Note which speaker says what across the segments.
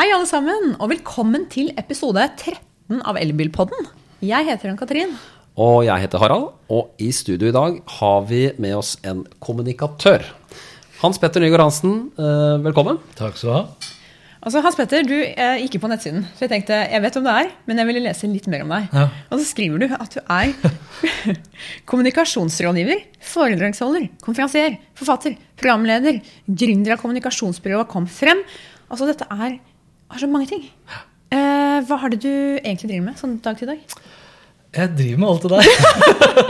Speaker 1: Hei, alle sammen, og velkommen til episode 13 av Elbilpodden. Jeg heter Ann-Katrin.
Speaker 2: Og jeg heter Harald, og i studio i dag har vi med oss en kommunikatør. Hans Petter Nygaard Hansen, eh, velkommen.
Speaker 3: Takk skal du ha.
Speaker 1: Altså, Hans Petter, du er gikk på nettsiden, så jeg tenkte jeg vet hvem det er, men jeg ville lese litt mer om deg.
Speaker 3: Ja.
Speaker 1: Og så skriver du at du er kommunikasjonsrådgiver, foredragsholder, konferansier, forfatter, programleder, gründer av kommunikasjonsbyrået Kom Frem. Altså, dette er, er så mange ting. Uh, hva har det du egentlig driver med sånn dag til dag?
Speaker 3: Jeg driver med alt det der.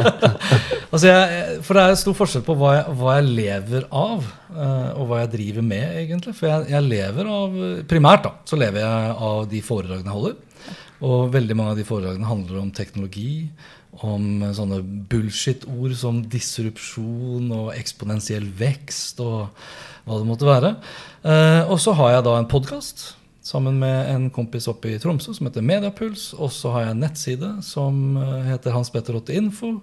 Speaker 3: altså jeg, for det er stor forskjell på hva jeg, hva jeg lever av, uh, og hva jeg driver med, egentlig. For jeg, jeg lever av Primært da, så lever jeg av de foredragene jeg holder. Og veldig mange av de foredragene handler om teknologi, om sånne bullshit-ord som disrupsjon og eksponentiell vekst og hva det måtte være. Uh, og så har jeg da en podkast sammen med en kompis oppe i Tromsø som heter Mediapuls. Og så har jeg en nettside som eh, heter Hans Petter Otte Info.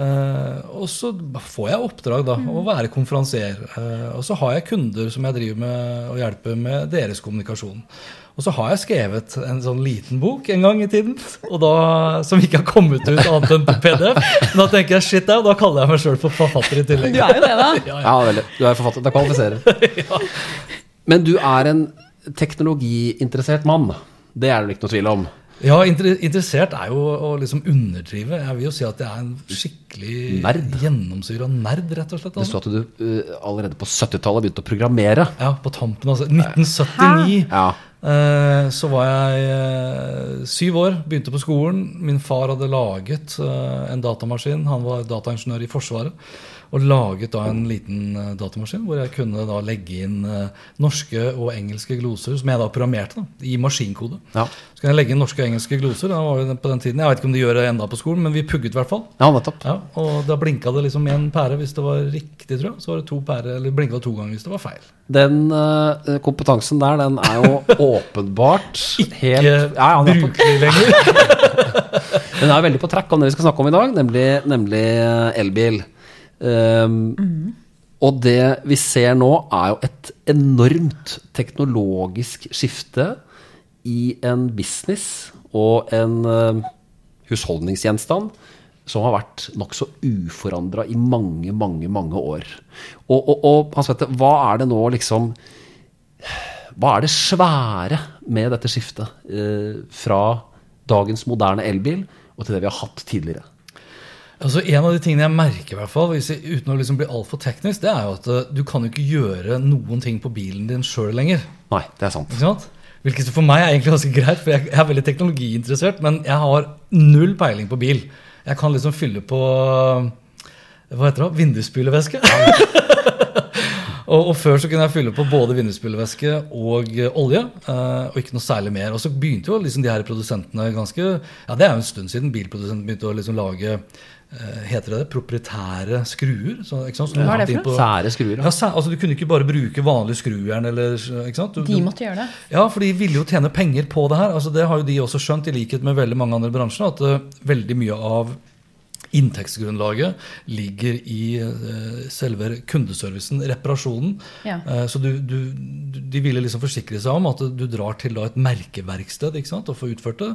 Speaker 3: Uh, og så får jeg oppdrag da, å være konferansier. Uh, og så har jeg kunder som jeg driver med og hjelper med deres kommunikasjon. Og så har jeg skrevet en sånn liten bok en gang i tiden og da, som ikke har kommet ut annet enn på PDF. Men da tenker jeg shit, da kaller jeg meg sjøl for forfatter i tillegg.
Speaker 1: Du er jo det, da.
Speaker 3: Ja, ja.
Speaker 2: Ja, veldig. Du er forfatter. Da kvalifiserer. Men du er en teknologiinteressert mann. Det er det ikke noe tvil om.
Speaker 3: Ja, interessert er jo å liksom underdrive. Jeg vil jo si at jeg er en skikkelig
Speaker 2: Nerd.
Speaker 3: gjennomsyra nerd, rett og slett.
Speaker 2: Det
Speaker 3: Altså.
Speaker 2: sto at du uh, allerede på 70-tallet begynte å programmere.
Speaker 3: Ja, på tampen, altså. 1979
Speaker 2: Ja.
Speaker 3: uh, så var jeg uh, syv år, begynte på skolen. Min far hadde laget en datamaskin. Han var dataingeniør i Forsvaret. Og laget da en liten eh, datamaskin hvor jeg kunne da legge inn eh, norske og engelske gloser, som jeg da programmerte da, i maskinkode.
Speaker 2: Ja.
Speaker 3: Så kan jeg legge inn norske og engelske gloser. Da var det på den tiden. Jeg vet ikke om de gjør det enda på skolen, men vi pugget i hvert fall.
Speaker 2: Ja, nettopp.
Speaker 3: Ja, og da blinka det liksom én pære hvis det var riktig, tror jeg. Så var det to pære, eller blinka det to ganger hvis det var feil.
Speaker 2: Den uh, kompetansen der, den er jo åpenbart helt
Speaker 3: Ikke brukelig lenger.
Speaker 2: Den er veldig på track om det vi skal snakke om i dag, nemlig, nemlig elbil. Um, Og det vi ser nå, er jo et enormt teknologisk skifte i en business og en uh, husholdningsgjenstand som har vært nokså uforandra i mange, mange, mange år. Og, og, og Hans Petter, hva er det nå liksom Hva er det svære med dette skiftet eh, fra dagens moderne elbil og til det vi har hatt tidligere?
Speaker 3: Altså En av de tingene jeg merker, i hvert fall, hvis jeg, uten å liksom bli altfor teknisk, det er jo at eh, du kan jo ikke gjøre noen ting på bilen din sjøl lenger.
Speaker 2: Nei, det er sant.
Speaker 3: Ikke sant? Hvilket for meg er egentlig ganske greit, for jeg er veldig teknologiinteressert, men jeg har null peiling på bil. Jeg kan liksom fylle på hva heter det, vindusspylevæske. og, og før så kunne jeg fylle på både vindusspylevæske og eh, olje, eh, og ikke noe særlig mer. Og så begynte jo liksom de her produsentene ganske Ja, det er jo en stund siden bilprodusenten begynte å liksom lage eh, Heter det det? Proprietære skruer? Så, ikke sant? Så
Speaker 1: Hva er det for
Speaker 3: noe?
Speaker 2: Sære skruer.
Speaker 3: ja, sæ- altså Du kunne ikke bare bruke vanlig skrujern. eller. Du,
Speaker 1: De måtte gjøre det.
Speaker 3: ja, for de ville jo tjene penger på det her. Altså Det har jo de også skjønt, i likhet med veldig mange andre bransjer, at uh, veldig mye av inntektsgrunnlaget ligger i eh, selve kundeservicen, reparasjonen.
Speaker 1: Ja.
Speaker 3: Eh, så du, du, du- de ville liksom forsikre seg om at du drar til da et merkeverksted ikke sant, og får utført det.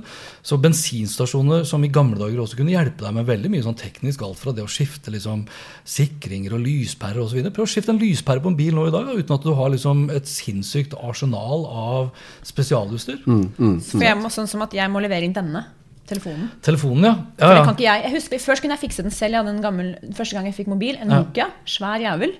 Speaker 3: Så bensinstasjoner som i gamle dager også kunne hjelpe deg med veldig mye sånn teknisk, alt fra det å skifte liksom sikringer og lyspærer osv. Prøv å skifte en lyspære på en bil nå i dag uten at du har liksom et sinnssykt arsenal av spesialutstyr.
Speaker 1: For jeg må, sånn som at jeg må levere inn denne telefonen.
Speaker 3: Telefonen, ja. Ja,
Speaker 1: det
Speaker 3: ja.
Speaker 1: kan ikke jeg, jeg husker, Først kunne jeg fikse den selv. Jeg hadde en gammel, første gang jeg fikk mobil, en
Speaker 3: Ja.
Speaker 1: Nokia, svær jævel.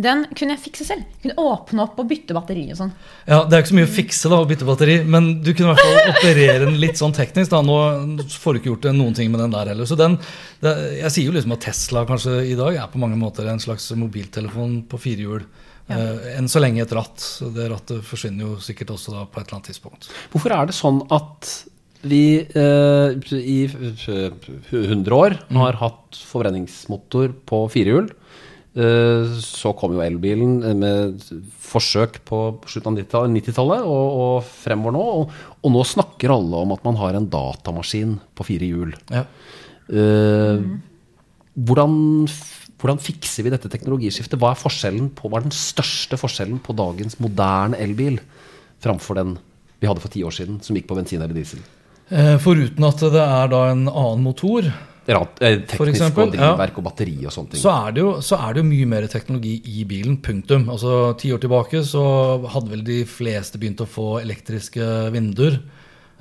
Speaker 1: Den kunne jeg fikse selv. Jeg Kunne åpne opp og bytte batteri og sånn.
Speaker 3: Ja, Det er ikke så mye å fikse da, å bytte batteri, men du kunne i hvert fall operere den litt sånn teknisk. da, Nå får du ikke gjort noen ting med den der heller. Så den, det, Jeg sier jo liksom at Tesla kanskje i dag er på mange måter en slags mobiltelefon på fire hjul. Eh, enn så lenge et ratt. Det rattet forsvinner jo sikkert også da på et eller annet tidspunkt.
Speaker 2: Hvorfor er det sånn at vi eh, i eh, 100 år har hatt forbrenningsmotor på firehjul? Eh, så kom jo elbilen med forsøk på slutten av 90-tallet og, og fremover nå. Og, og nå snakker alle om at man har en datamaskin på fire hjul.
Speaker 3: Ja.
Speaker 2: Eh, hvordan, hvordan fikser vi dette teknologiskiftet? Hva er på, hva er den største forskjellen på dagens moderne elbil framfor den vi hadde for ti år siden, som gikk på bensin eller diesel.
Speaker 3: Eh, Foruten at det er da en annen motor,
Speaker 2: Rat, eh, teknisk
Speaker 3: eksempel,
Speaker 2: og drivverk og batteri og sånne ting.
Speaker 3: så er, jo, så er det jo mye mer teknologi i bilen. Punktum. Altså Ti år tilbake så hadde vel de fleste begynt å få elektriske vinduer.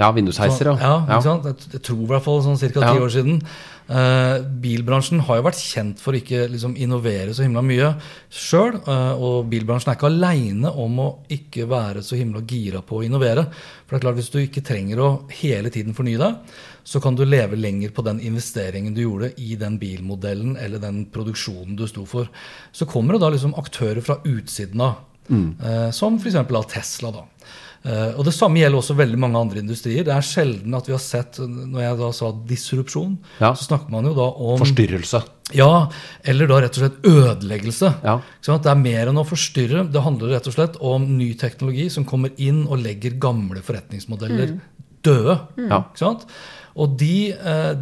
Speaker 2: Ja, vindusheiser, ja.
Speaker 3: ja, ikke sant? Jeg, jeg tror i hvert fall sånn ca. ti
Speaker 2: Ja.
Speaker 3: år siden. Eh, bilbransjen har jo vært kjent for ikke liksom, innovere så himla mye sjøl. og bilbransjen er ikke aleine om å ikke være så himla gira på å innovere. For det er klart, hvis du ikke trenger å hele tiden fornye deg, så kan du leve lenger på den investeringen du gjorde i den bilmodellen eller den produksjonen du sto for. Så kommer det da liksom aktører fra utsiden av, eh, som f.eks. Tesla. da. Eh, og Det samme gjelder også veldig mange andre industrier. Det er sjelden at vi har sett Når jeg da sa disrupsjon,
Speaker 2: Ja.
Speaker 3: så snakker man jo da om
Speaker 2: Forstyrrelse.
Speaker 3: Ja, eller da rett og slett ødeleggelse.
Speaker 2: Ja.
Speaker 3: Ikke sant? Det er mer enn å forstyrre. Det handler rett og slett om ny teknologi som kommer inn og legger gamle forretningsmodeller døde.
Speaker 2: Mm.
Speaker 3: Ikke sant? Og de, eh,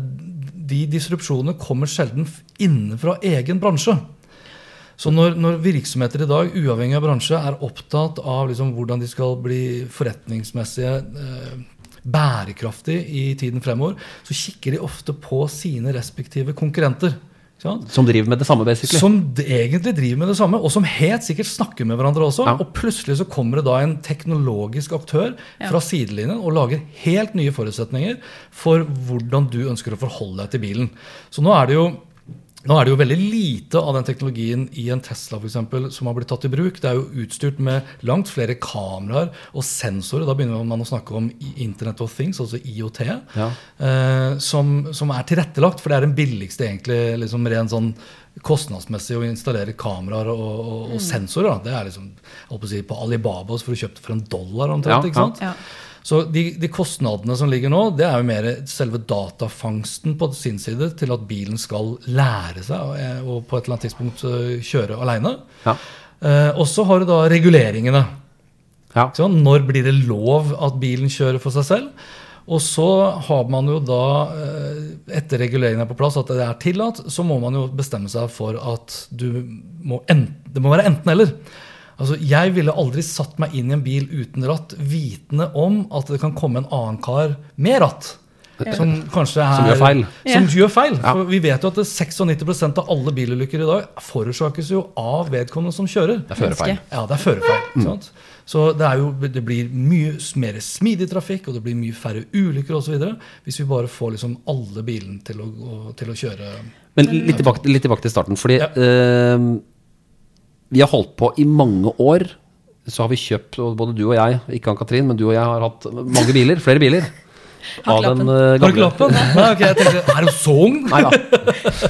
Speaker 3: de disrupsjonene kommer sjelden innenfra egen bransje. Så når, når virksomheter i dag, uavhengig av bransje, er opptatt av liksom hvordan de skal bli forretningsmessige eh, bærekraftige i tiden fremover, så kikker de ofte på sine respektive konkurrenter.
Speaker 2: Som driver med det samme, basically.
Speaker 3: Som egentlig driver med det samme, og som helt sikkert snakker med hverandre også.
Speaker 2: Ja.
Speaker 3: Og plutselig så kommer det da en teknologisk aktør fra sidelinjen og lager helt nye forutsetninger for hvordan du ønsker å forholde deg til bilen. Så nå er det jo nå er det jo veldig lite av den teknologien i en Tesla for eksempel, som har blitt tatt i bruk. Det er jo utstyrt med langt flere kameraer og sensorer. Da begynner man å snakke om Internet of Things, altså IOT,
Speaker 2: Ja.
Speaker 3: eh, som, som er tilrettelagt. For det er den billigste egentlig, liksom ren sånn kostnadsmessig å installere kameraer og, og, og sensorer. Da. Det er liksom på, å si, på Alibaba så får du kjøpt for en dollar omtrent.
Speaker 2: Ja,
Speaker 3: ikke sant?
Speaker 1: ja.
Speaker 3: Så de, de kostnadene som ligger nå, det er jo mer selve datafangsten på sin side til at bilen skal lære seg å, eh, på et eller annet tidspunkt eh, kjøre aleine.
Speaker 2: Ja.
Speaker 3: Eh, og så har du da reguleringene.
Speaker 2: Ja.
Speaker 3: Ikke? Når blir det lov at bilen kjører for seg selv? Og så har man jo da, eh, etter reguleringen er på plass, at det er tillatt, så må man jo bestemme seg for at du må enten, det må være enten-eller. Altså, Jeg ville aldri satt meg inn i en bil uten ratt, vitende om at det kan komme en annen kar med ratt. Som kanskje er
Speaker 2: Som gjør feil.
Speaker 3: Som
Speaker 1: Ja.
Speaker 3: gjør feil.
Speaker 2: Ja.
Speaker 3: For vi vet jo at 96% av alle bilulykker i dag forårsakes jo av vedkommende som kjører.
Speaker 2: Det er førerfeil.
Speaker 3: Ja, det er førerfeil. Mm. sant? Så det, er jo, det blir mye mer smidig trafikk, og det blir mye færre ulykker osv. Hvis vi bare får liksom alle bilene til til å kjøre
Speaker 2: Men litt tilbake, litt tilbake til starten. Fordi
Speaker 3: Ja.
Speaker 2: eh, vi har holdt på i mange år. Så har vi kjøpt, både du og jeg, ikke Ann-Katrin, men du og jeg har hatt mange biler. Flere biler.
Speaker 1: Har
Speaker 2: eh,
Speaker 3: Har du ikke lappen? Nei, ok, jeg tenkte, Er du så ung?
Speaker 2: Nei da.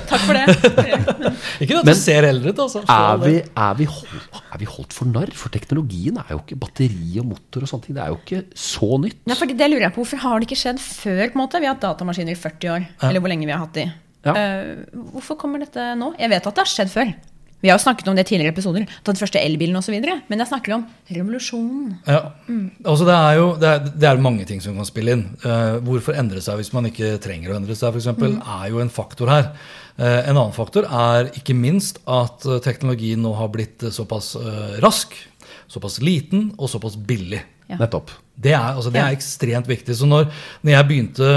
Speaker 1: Takk for det.
Speaker 3: Ikke at
Speaker 2: Men-
Speaker 3: du ser eldre ut, altså.
Speaker 2: Er vi, er, vi holdt, er vi holdt for narr? For teknologien er jo ikke batteri og motor og sånne ting. Det er jo ikke så nytt.
Speaker 1: Nei, for det lurer jeg på, Hvorfor har det ikke skjedd før? på en måte? Vi har hatt datamaskiner i 40 år. Eller hvor lenge vi har hatt de.
Speaker 2: Ja.
Speaker 1: Uh, hvorfor kommer dette nå? Jeg vet at det har skjedd før. Vi har jo snakket om det tidligere episoder. Den første elbilen osv. Men jeg snakker om revolusjonen.
Speaker 3: Ja. Altså det er jo det er, det er mange ting som kan spille inn. Uh, hvorfor endre seg hvis man ikke trenger å endre seg, f.eks., eksempel er jo en faktor her. Uh, en annen faktor er ikke minst at eh, teknologien nå har blitt såpass uh, rask, såpass liten og såpass billig.
Speaker 1: Ja.
Speaker 2: Nettopp.
Speaker 3: Det er, altså, det er ekstremt viktig. Så når, når jeg begynte,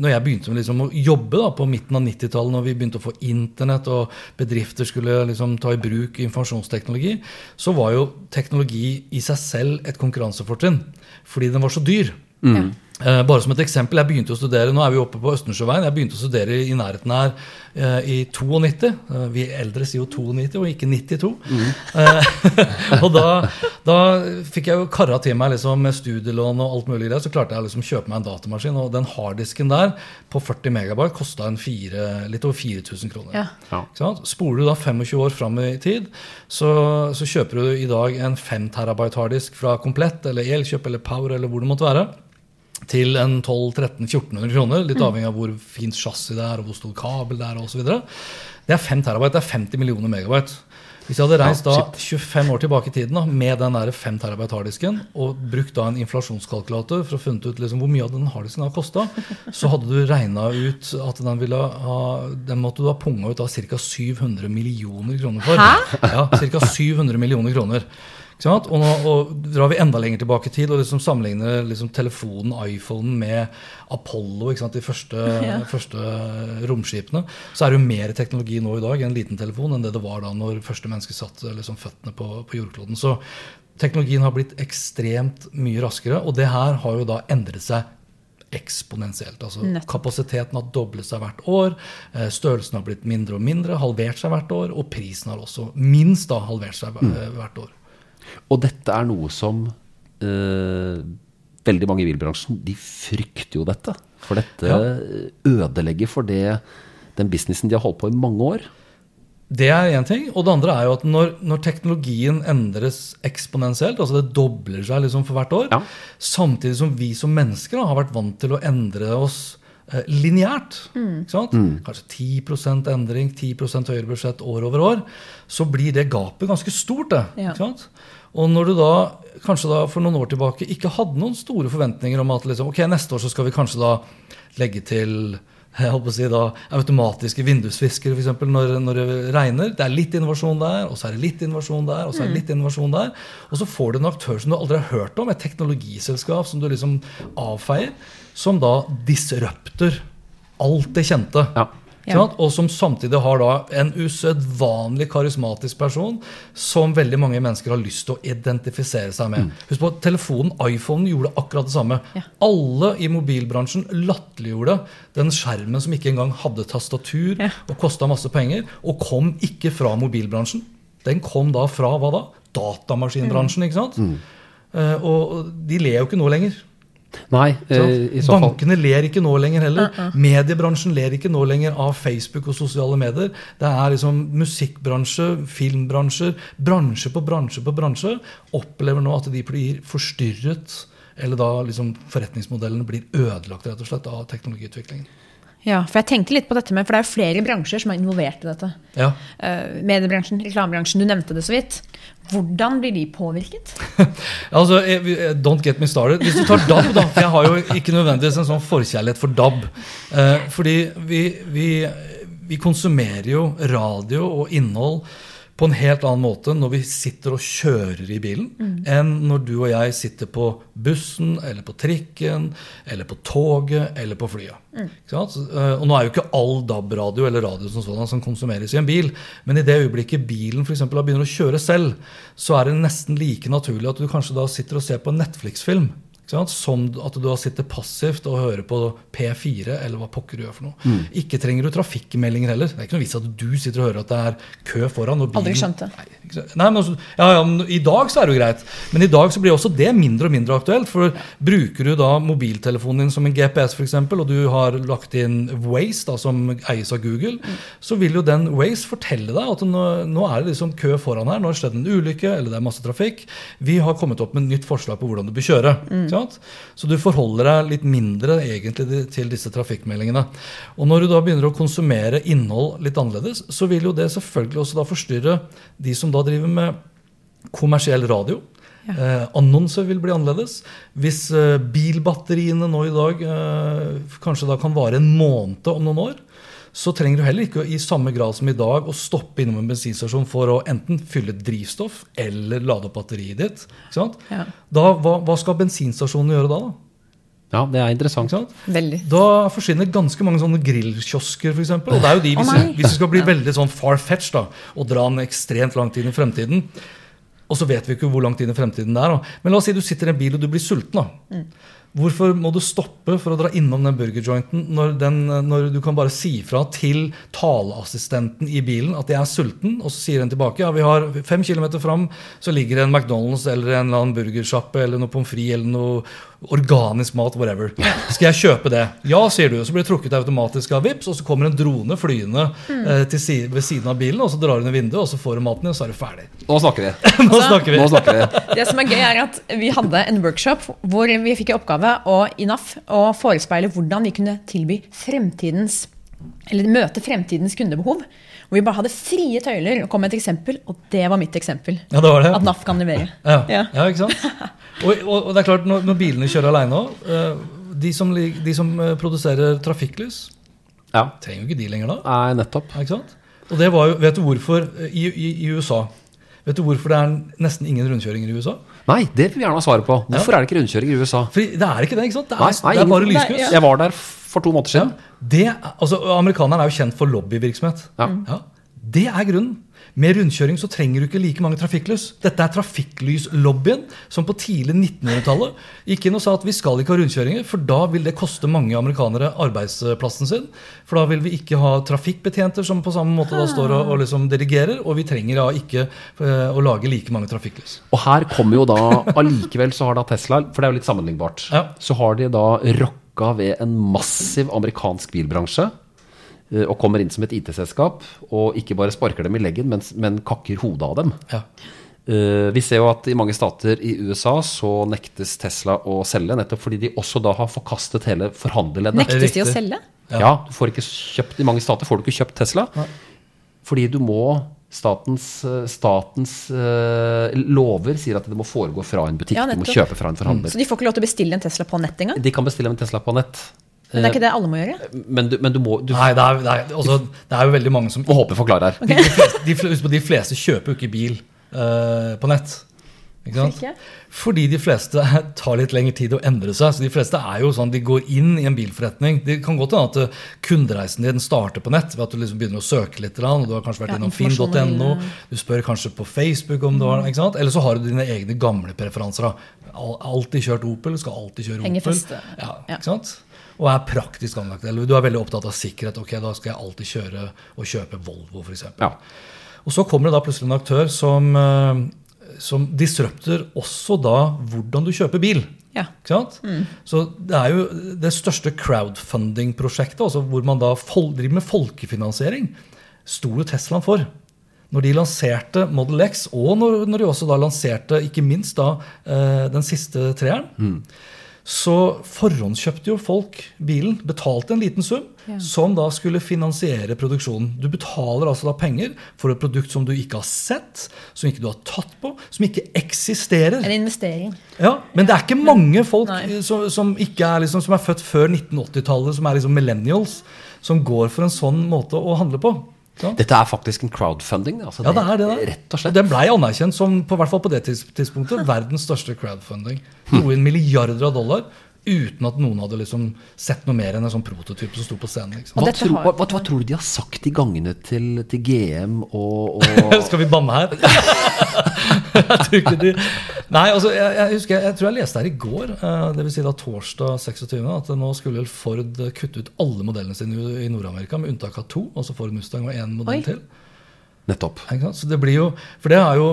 Speaker 3: når jeg begynte liksom å jobbe da, på midten av 90-tallet, når vi begynte å få internett og bedrifter skulle liksom ta i bruk informasjonsteknologi, så var jo teknologi i seg selv et konkurransefortrinn. Fordi den var så dyr.
Speaker 1: Ja.
Speaker 3: Eh, bare som et eksempel, jeg begynte å studere nå er vi oppe på Østensjøveien, jeg begynte å studere i nærheten her eh, i 92. Eh, vi eldre sier jo 92 og ikke 92. Eh, og da, da fikk jeg jo kara til meg liksom, med studielån og alt mulig greier, så klarte jeg liksom kjøpe meg en datamaskin. Og den harddisken der på 40 megabyte kosta litt over 4000 kroner.
Speaker 1: Ja.
Speaker 2: Ja.
Speaker 3: Spoler du da 25 år fram i tid, så, så kjøper du i dag en 5 terabyte harddisk fra Komplett eller Elkjøp eller Power eller hvor det måtte være, til en 12 13 1400 kroner, litt avhengig av hvor fint chassis det er og hvor stor kabel det er osv. Det er 5 terabyte, det er 50 millioner megabyte. Hvis jeg hadde reist da 25 år tilbake i tiden da, med den der 5 terabyte harddisken og brukt da en inflasjonskalkulator for å funnet ut liksom hvor mye av den harddisken har kosta, så hadde du regna ut at den ville ha Den måtte du ha punga ut av ca. 700 millioner kroner for.
Speaker 1: Hæ?
Speaker 3: Ja, ca. 700 millioner kroner. Og, nå, og drar vi enda lenger tilbake i tid og liksom sammenligner liksom telefonen, iPhonen, med Apollo, ikke sant? de første,
Speaker 1: Ja.
Speaker 3: første romskipene, så er det jo mer teknologi nå i dag i en liten telefon enn det det var da når første menneske satte liksom føttene på, på jordkloden. Så teknologien har blitt ekstremt mye raskere, og det her har jo da endret seg eksponentielt. Altså
Speaker 1: Nettopp.
Speaker 3: Kapasiteten har doblet seg hvert år, eh, størrelsen har blitt mindre og mindre, halvert seg hvert år, og prisen har også minst da halvert seg eh, hvert år.
Speaker 2: Og dette er noe som eh, veldig mange i bilbransjen de frykter jo dette. For dette
Speaker 3: Ja.
Speaker 2: ødelegger for det, den businessen de har holdt på i mange år.
Speaker 3: Det er én ting. Og det andre er jo at når, når teknologien endres eksponentielt, altså det dobler seg liksom for hvert år,
Speaker 2: Ja.
Speaker 3: samtidig som vi som mennesker da, har vært vant til å endre oss eh, lineært, Mm. kanskje 10% endring, 10 høyere budsjett år over år, så blir det gapet ganske stort. det,
Speaker 1: Ja.
Speaker 3: ikke sant? Og når du da kanskje da for noen år tilbake ikke hadde noen store forventninger om at liksom, ok, neste år så skal vi kanskje da legge til jeg holdt på å si da, automatiske vindusviskere eksempel, når, når det regner. Det er litt innovasjon der, og så er det litt innovasjon der, og så er det litt innovasjon der. Og så får du en aktør som du aldri har hørt om, et teknologiselskap som du liksom avfeier, som da disrupter alt det kjente.
Speaker 2: Ja.
Speaker 3: Ja. Og som samtidig har da en usedvanlig karismatisk person som veldig mange mennesker har lyst til å identifisere seg med. Husk på, telefonen, iPhonen, gjorde akkurat det samme.
Speaker 1: Ja.
Speaker 3: Alle i mobilbransjen latterliggjorde den skjermen som ikke engang hadde tastatur
Speaker 1: Ja.
Speaker 3: og kosta masse penger, og kom ikke fra mobilbransjen. Den kom da fra hva da? Datamaskinbransjen, ikke sant? Eh, og de ler jo ikke nå lenger.
Speaker 2: Nei, eh, i så fall
Speaker 3: Bankene ler ikke nå lenger heller. Mediebransjen ler ikke nå lenger av Facebook og sosiale medier. Det er liksom musikkbransje, filmbransjer, bransje på bransje på bransje opplever nå at de blir forstyrret. Eller da liksom forretningsmodellene blir ødelagt rett og slett av teknologiutviklingen.
Speaker 1: Ja, for jeg tenkte litt på dette med, for det er jo flere bransjer som er involvert i dette.
Speaker 3: Ja.
Speaker 1: Uh, mediebransjen, reklamebransjen, du nevnte det så vidt. Hvordan blir de påvirket?
Speaker 3: Altså, eh, eh, Don't get me started. Hvis du tar DAB, da For jeg har jo ikke nødvendigvis en sånn forkjærlighet for DAB. Eh, fordi vi, vi, vi konsumerer jo radio og innhold på en helt annen måte når vi sitter og kjører i bilen, enn når du og jeg sitter på bussen eller på trikken eller på toget eller på flyet. Ikke sant? Eh, Og nå er jo ikke all DAB-radio eller radio som sådan som konsumeres i en bil, men i det øyeblikket bilen for eksempel, begynner å kjøre selv, så er det nesten like naturlig at du kanskje da sitter og ser på en Netflix-film. Som at du sitter passivt og hører på P4 eller hva pokker du gjør for noe. Ikke trenger du trafikkmeldinger heller. Det er ikke noe vits at du sitter og hører at det er kø foran. Og bilen,
Speaker 1: Aldri skjønt det.
Speaker 3: Nei. Nei, men altså, ja, ja, men I dag så er det jo greit, men i dag så blir også det mindre og mindre aktuelt. For bruker du da mobiltelefonen din som en GPS, for eksempel, og du har lagt inn Waze, da, som eies av Google, så vil jo den Waze fortelle deg at nå, nå er det liksom kø foran her. Nå har det skjedd en ulykke, eller det er masse trafikk. Vi har kommet opp med et nytt forslag på hvordan du bør kjøre. ikke sant? Så du forholder deg litt mindre egentlig til disse trafikkmeldingene. Og når du da begynner å konsumere innhold litt annerledes, så vil jo det selvfølgelig også da forstyrre de som da driver med kommersiell radio.
Speaker 1: Ja.
Speaker 3: Eh, annonser vil bli annerledes. Hvis eh, bilbatteriene nå i dag eh, kanskje da kan vare en måned om noen år, så trenger du heller ikke i samme grad som i dag å stoppe innom en bensinstasjon for å enten fylle drivstoff eller lade opp batteriet ditt. Ikke sant?
Speaker 1: Ja.
Speaker 3: Da, hva, hva skal bensinstasjonene gjøre da? da?
Speaker 2: Ja, det er interessant.
Speaker 3: Da forsvinner ganske mange sånne grillkiosker, f.eks. Og det er jo de, hvis,
Speaker 1: oh
Speaker 3: vi- hvis vi skal bli veldig sånn far-fetched da, og dra den ekstremt langt inn i fremtiden Og så vet vi ikke hvor langt inn i fremtiden det er. Da. Men la oss si du sitter i en bil og du blir sulten. da. Hvorfor må du stoppe for å dra innom den burgerjointen når, den, når du kan bare si fra til taleassistenten i bilen at jeg er sulten, og så sier den tilbake ja, vi har fem kilometer fram så ligger det en McDonald's eller en eller annen burgersjappe eller noe pommes frites eller noe organisk mat, whatever. Skal jeg kjøpe det? Ja, sier du. Og Så blir det trukket automatisk av Vips, og så kommer en drone flyende eh, til si ved siden av bilen, og så drar du ned vinduet, og så får du maten din, og så er du ferdig.
Speaker 2: Nå snakker vi.
Speaker 3: Nå snakker vi.
Speaker 2: Nå snakker vi.
Speaker 1: Det som er gøy, er at vi hadde en workshop hvor vi fikk i oppgave å, i NAF å forespeile hvordan vi kunne tilby fremtidens eller møte fremtidens kundebehov. Hvor vi bare hadde frie tøyler og kom med et eksempel, og det var mitt eksempel.
Speaker 3: Ja, det var det.
Speaker 1: At NAF kan levere.
Speaker 3: Ja,
Speaker 1: Ja.
Speaker 3: ja ikke sant? Og, og, og det er klart, når, når bilene kjører alene òg de, som de som eh, produserer trafikklys,
Speaker 2: Ja.
Speaker 3: trenger jo ikke de lenger da.
Speaker 2: Nei, nettopp.
Speaker 3: Ikke sant? Og det var jo, Vet du hvorfor? I, i, i USA Vet du hvorfor det er nesten ingen rundkjøringer i USA?
Speaker 2: Nei, det vil vi gjerne ha svaret på. Hvorfor er det ikke rundkjøring i USA?
Speaker 3: Fordi det er ikke det, ikke sant? Det er,
Speaker 2: Nei, nei,
Speaker 3: det er bare lyskryss.
Speaker 2: Jeg var der for to måneder siden.
Speaker 3: Det, er- altså, amerikanerne er jo kjent for lobbyvirksomhet.
Speaker 2: Ja.
Speaker 3: Det er grunnen. Med rundkjøring så trenger du ikke like mange trafikklys. Dette er trafikklyslobbyen som på tidlig 1900-tallet gikk inn og sa at vi skal ikke ha rundkjøringer, for da vil det koste mange amerikanere arbeidsplassen sin. For da vil vi ikke ha trafikkbetjenter som på samme måte da står og, og liksom dirigerer, og vi trenger da ikke uh, å lage like mange trafikklys.
Speaker 2: Og her kommer jo da allikevel så har da Tesla, for det er jo litt sammenlignbart,
Speaker 3: Ja.
Speaker 2: så har de da rocka ved en massiv amerikansk bilbransje. Eh, Og kommer inn som et IT-selskap, og ikke bare sparker dem i leggen, men, men kakker hodet av dem.
Speaker 3: Ja.
Speaker 2: Eh, Vi ser jo at i mange stater i USA så nektes Tesla å selge, nettopp fordi de også da har forkastet hele forhandlerleddet.
Speaker 1: Nektes de å selge?
Speaker 2: Ja. du får ikke kjøpt, I mange stater får du ikke kjøpt Tesla. Fordi du må Statens, eh, statens uh, lover sier at det må foregå fra en butikk.
Speaker 1: Ja,
Speaker 2: du må kjøpe fra en forhandler.
Speaker 1: Så de får ikke lov til å bestille en Tesla på nett engang?
Speaker 2: De kan bestille en Tesla på nett.
Speaker 1: Men det er ikke det alle må gjøre?
Speaker 2: Men du, men du må du
Speaker 3: Nei, det er, det, er, også, det er jo veldig mange som
Speaker 2: må håpe forklare her.
Speaker 3: de, de, fleste, de, fleste, de fleste kjøper jo ikke bil uh, på nett. Ikke sant?
Speaker 1: Ikke?
Speaker 3: Fordi de fleste tar litt lengre tid å endre seg. Så de fleste er jo sånn, de går inn i en bilforretning. Det kan godt hende at eh, kundereisen din starter på nett ved at du liksom begynner å søke litt. og Du har kanskje vært
Speaker 1: Ja,
Speaker 3: innom finn.no. Du spør kanskje på Facebook om du har ikke sant? Eller så har du dine egne gamle preferanser. da. Alltid kjørt Opel, skal alltid kjøre
Speaker 1: Opel.
Speaker 3: Opel.
Speaker 1: feste.
Speaker 3: Ja,
Speaker 1: Ja.
Speaker 3: ikke sant? Og er praktisk anlagt. Eller du er veldig opptatt av sikkerhet. Ok, da skal jeg alltid kjøre og kjøpe Volvo, f.eks.
Speaker 2: Ja.
Speaker 3: Og så kommer det da plutselig en aktør som, eh, som disrupter også da hvordan du kjøper bil.
Speaker 1: Ja.
Speaker 3: Ikke sant? Så det er jo det største crowdfunding-prosjektet, altså hvor man da fol driver med folkefinansiering, sto jo Teslaen for. Når de lanserte Model X, og når, når de også da lanserte ikke minst da eh, den siste treeren, så forhåndskjøpte jo folk bilen, betalte en liten sum,
Speaker 1: Ja.
Speaker 3: som da skulle finansiere produksjonen. Du betaler altså da penger for et produkt som du ikke har sett, som ikke du har tatt på, som ikke eksisterer.
Speaker 1: En investering.
Speaker 3: Ja, Men det er ikke mange folk som, som, ikke er liksom, som er født før 1980-tallet, som er liksom millennials, som går for en sånn måte å handle på. Sant?
Speaker 2: Dette er faktisk en crowdfunding. Altså
Speaker 3: Ja, det er det. da.
Speaker 2: Rett og slett.
Speaker 3: Den blei anerkjent som på hvert fall på det tidspunktet, verdens største crowdfunding. Noen inn milliarder av dollar uten at noen hadde liksom sett noe mer enn en sånn prototype som sto på scenen. Liksom.
Speaker 2: Hva, tro,
Speaker 1: har-
Speaker 2: hva, hva, hva tror du de har sagt i gangene til, til GM og, og
Speaker 3: Skal vi banne her? jeg tror ikke de Nei, altså, jeg, jeg husker, jeg, jeg tror jeg leste her i går, eh, det vil Si da torsdag 26., at nå skulle Ford kutte ut alle modellene sine i- i Nord-Amerika, med unntak av to. Altså Ford Mustang og én modell
Speaker 1: Oi.
Speaker 3: til.
Speaker 2: Nettopp.
Speaker 3: Så det blir jo, for det er jo,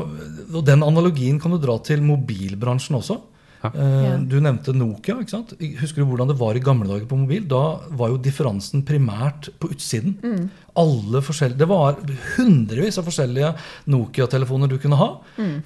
Speaker 3: og Den analogien kan du dra til mobilbransjen også.
Speaker 2: Ja.
Speaker 3: Eh, Du nevnte Nokia. ikke sant? Husker du hvordan det var i gamle dager på mobil? Da var jo differansen primært på utsiden. Alle forskjellige, Det var hundrevis av forskjellige Nokia-telefoner du kunne ha.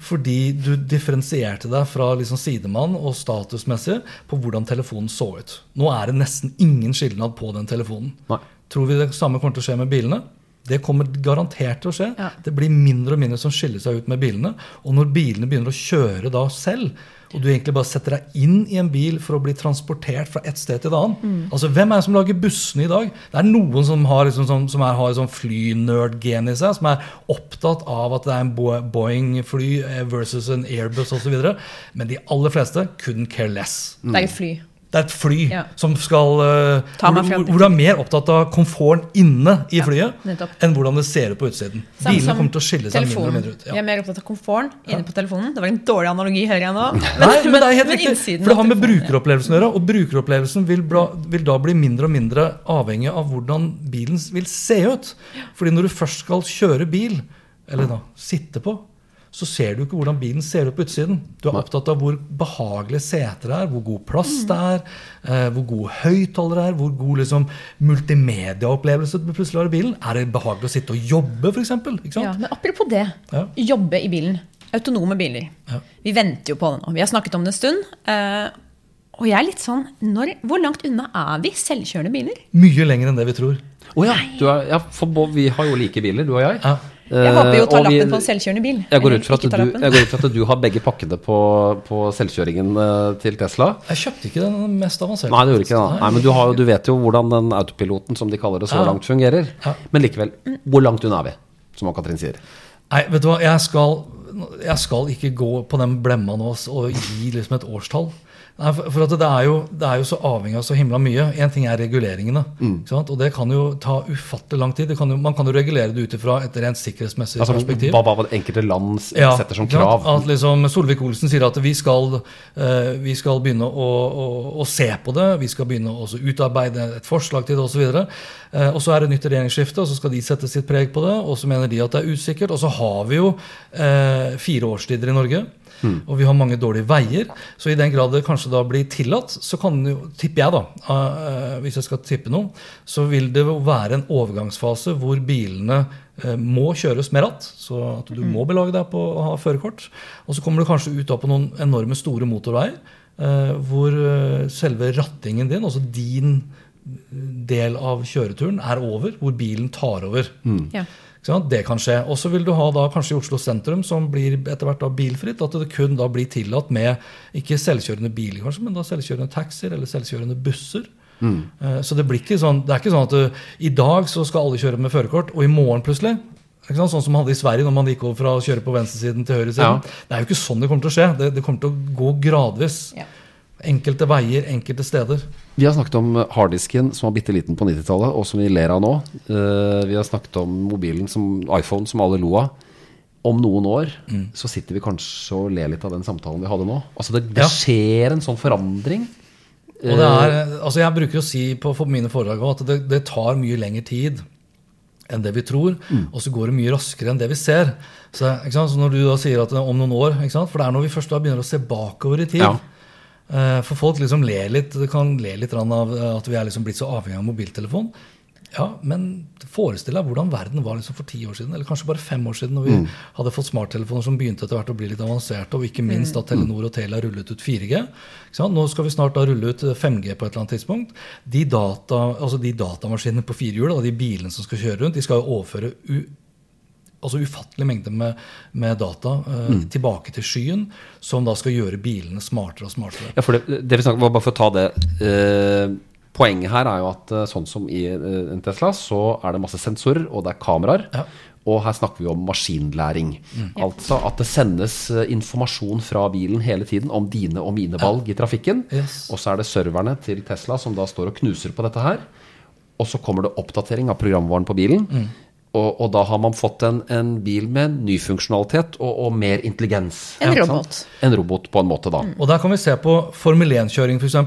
Speaker 3: Fordi du differensierte deg fra liksom sidemann og statusmessig på hvordan telefonen så ut. Nå er det nesten ingen skilnad på den telefonen.
Speaker 2: Nei.
Speaker 3: Tror vi det samme kommer til å skje med bilene? Det kommer garantert til å skje.
Speaker 1: Ja.
Speaker 3: Det blir mindre og mindre som skiller seg ut med bilene. Og når bilene begynner å kjøre da selv, og du egentlig bare setter deg inn i en bil for å bli transportert fra et sted til et annet Altså, Hvem er det som lager bussene i dag? Det er noen som har, liksom, som, som er, har sånn flynerd-gen i seg, som er opptatt av at det er en Boeing-fly eh, versus en Airbus osv. Men de aller fleste couldn't care less.
Speaker 1: Det er et fly.
Speaker 3: Det er et fly
Speaker 1: Ja.
Speaker 3: som skal eh, hvor, hvor du er mer opptatt av komforten inne i flyet
Speaker 1: nettopp.
Speaker 3: enn hvordan det ser ut på utsiden.
Speaker 1: Samt
Speaker 3: Bilene kommer til å skille seg mindre og mindre ut.
Speaker 1: Vi
Speaker 3: Jeg
Speaker 1: er mer opptatt av komforten inne på telefonen. Det var en dårlig analogi, hører jeg nå.
Speaker 3: Nei, men det er helt riktig. For det har med brukeropplevelsen å gjøre. Og brukeropplevelsen vil, bla, vil da bli mindre og mindre avhengig av hvordan bilen vil se ut. Fordi når du først skal kjøre bil, eller da sitte på, så ser du ikke hvordan bilen ser ut på utsiden. Du er opptatt av hvor behagelige seter det er, hvor god plass det er, eh, hvor god høyttaler det er, hvor god liksom, multimediaopplevelse det plutselig har i bilen. Er det behagelig å sitte og jobbe, f.eks.? Ikke sant?
Speaker 1: Ja, men apropos det.
Speaker 3: Ja.
Speaker 1: Jobbe i bilen. Autonome biler.
Speaker 3: Ja.
Speaker 1: Vi venter jo på det nå. Vi har snakket om det en stund. eh, og jeg er litt sånn når, Hvor langt unna er vi selvkjørende biler?
Speaker 3: Mye lenger enn det vi tror.
Speaker 2: Å ja, du er, ja for Bob, vi har jo like biler, du og jeg.
Speaker 3: Ja.
Speaker 1: Jeg håper jo å ta
Speaker 2: Eh, vi-
Speaker 1: lappen på en selvkjørende bil.
Speaker 2: Jeg går, ut fra at du, jeg går ut fra at du har begge pakkene på, på selvkjøringen eh, til Tesla.
Speaker 3: Jeg kjøpte ikke den mest avanserte.
Speaker 2: Nei, det gjorde ikke det. Nei, men du, har, du vet jo hvordan den autopiloten, som de kaller det, så
Speaker 3: Ja.
Speaker 2: langt fungerer.
Speaker 3: Ja.
Speaker 2: Men likevel, hvor langt unna er vi, som Ann-Katrin sier?
Speaker 3: Nei, vet du hva, jeg skal Jeg skal ikke gå på den blemma nå og gi liksom et årstall. Nei, for det er, jo, det er jo så avhengig av så himla mye. Én ting er reguleringene. Mm. sant? Og det kan jo ta ufattelig lang tid. Det kan jo, man kan jo regulere det ut ifra et rent sikkerhetsmessig
Speaker 2: Altså,
Speaker 3: perspektiv.
Speaker 2: hva, hva det enkelte land
Speaker 3: Ja,
Speaker 2: setter som krav.
Speaker 3: At liksom Solvik-Olsen sier at vi skal, eh, vi skal begynne å, å, å se på det. Vi skal begynne å utarbeide et forslag til det osv. Eh, og så er det nytt regjeringsskifte, og så skal de sette sitt preg på det. Og så mener de at det er usikkert. Og så har vi jo eh, fire årstider i Norge. Og vi har mange dårlige veier. Så i den grad det kanskje da blir tillatt, så kan jo, tipper jeg, da, eh, hvis jeg skal tippe noe, så vil det være en overgangsfase hvor bilene eh, må kjøres med ratt. Så at du må belage deg på å ha førerkort. Og så kommer du kanskje ut da på noen enorme store motorveier eh, hvor eh, selve rattingen din, altså din del av kjøreturen, er over. Hvor bilen tar over.
Speaker 1: Ja.
Speaker 3: Det kan skje. Og så vil du ha da kanskje i Oslo sentrum, som blir etter hvert da bilfritt, at det kun da blir tillatt med ikke selvkjørende biler, kanskje, men da selvkjørende taxier eller selvkjørende busser. Mm. Så det blir ikke sånn, det er ikke sånn at du, i dag så skal alle kjøre med førerkort, og i morgen plutselig ikke sant? Sånn som man hadde i Sverige når man gikk over fra å kjøre på venstresiden til høyresiden.
Speaker 2: Ja.
Speaker 3: Det er jo ikke sånn det kommer til å skje. Det, det kommer til å gå gradvis.
Speaker 1: Ja.
Speaker 3: Enkelte veier, enkelte steder.
Speaker 2: Vi har snakket om harddisken som var bitte liten på 90-tallet, og som vi ler av nå. Eh, vi har snakket om mobilen som iPhone, som alle lo av. Om noen år så sitter vi kanskje og ler litt av den samtalen vi hadde nå. Altså det, det
Speaker 3: Ja.
Speaker 2: skjer en sånn forandring.
Speaker 3: Og det er, altså jeg bruker å si på mine foredrag at det, det tar mye lengre tid enn det vi tror, og så går det mye raskere enn det vi ser. Så, så når du da sier at om noen år, for det er når vi først da begynner å se bakover i tid.
Speaker 2: Ja.
Speaker 3: Eh, For folk liksom ler litt, kan le litt av eh, at vi er liksom blitt så avhengig av mobiltelefon. Ja, men forestill deg hvordan verden var liksom for ti år siden, eller kanskje bare fem år siden, når vi hadde fått smarttelefoner som begynte etter hvert å bli litt avanserte, og ikke minst at Telenor og Telia rullet ut 4G. Ikke sant? Nå skal vi snart da rulle ut 5G på et eller annet tidspunkt. De, data, altså de datamaskinene på fire hjul, og de bilene som skal kjøre rundt, de skal jo overføre u altså ufattelig mengde med, med data eh, tilbake til skyen, som da skal gjøre bilene smartere og smartere.
Speaker 2: Ja, for det, det vi snakker, bare for å ta det eh, Poenget her er jo at eh, sånn som i eh, en Tesla, så er det masse sensorer, og det er kameraer.
Speaker 3: Ja.
Speaker 2: Og her snakker vi om maskinlæring. Altså at det sendes eh, informasjon fra bilen hele tiden om dine og mine valg i trafikken.
Speaker 3: Yes.
Speaker 2: Og så er det serverne til Tesla som da står og knuser på dette her. Og så kommer det oppdatering av programvaren på bilen. Og, og da har man fått en, en bil med ny funksjonalitet og, og mer intelligens.
Speaker 1: En robot.
Speaker 2: sant? En robot på en måte, da.
Speaker 3: Og der kan vi se på Formel 1-kjøring, f.eks.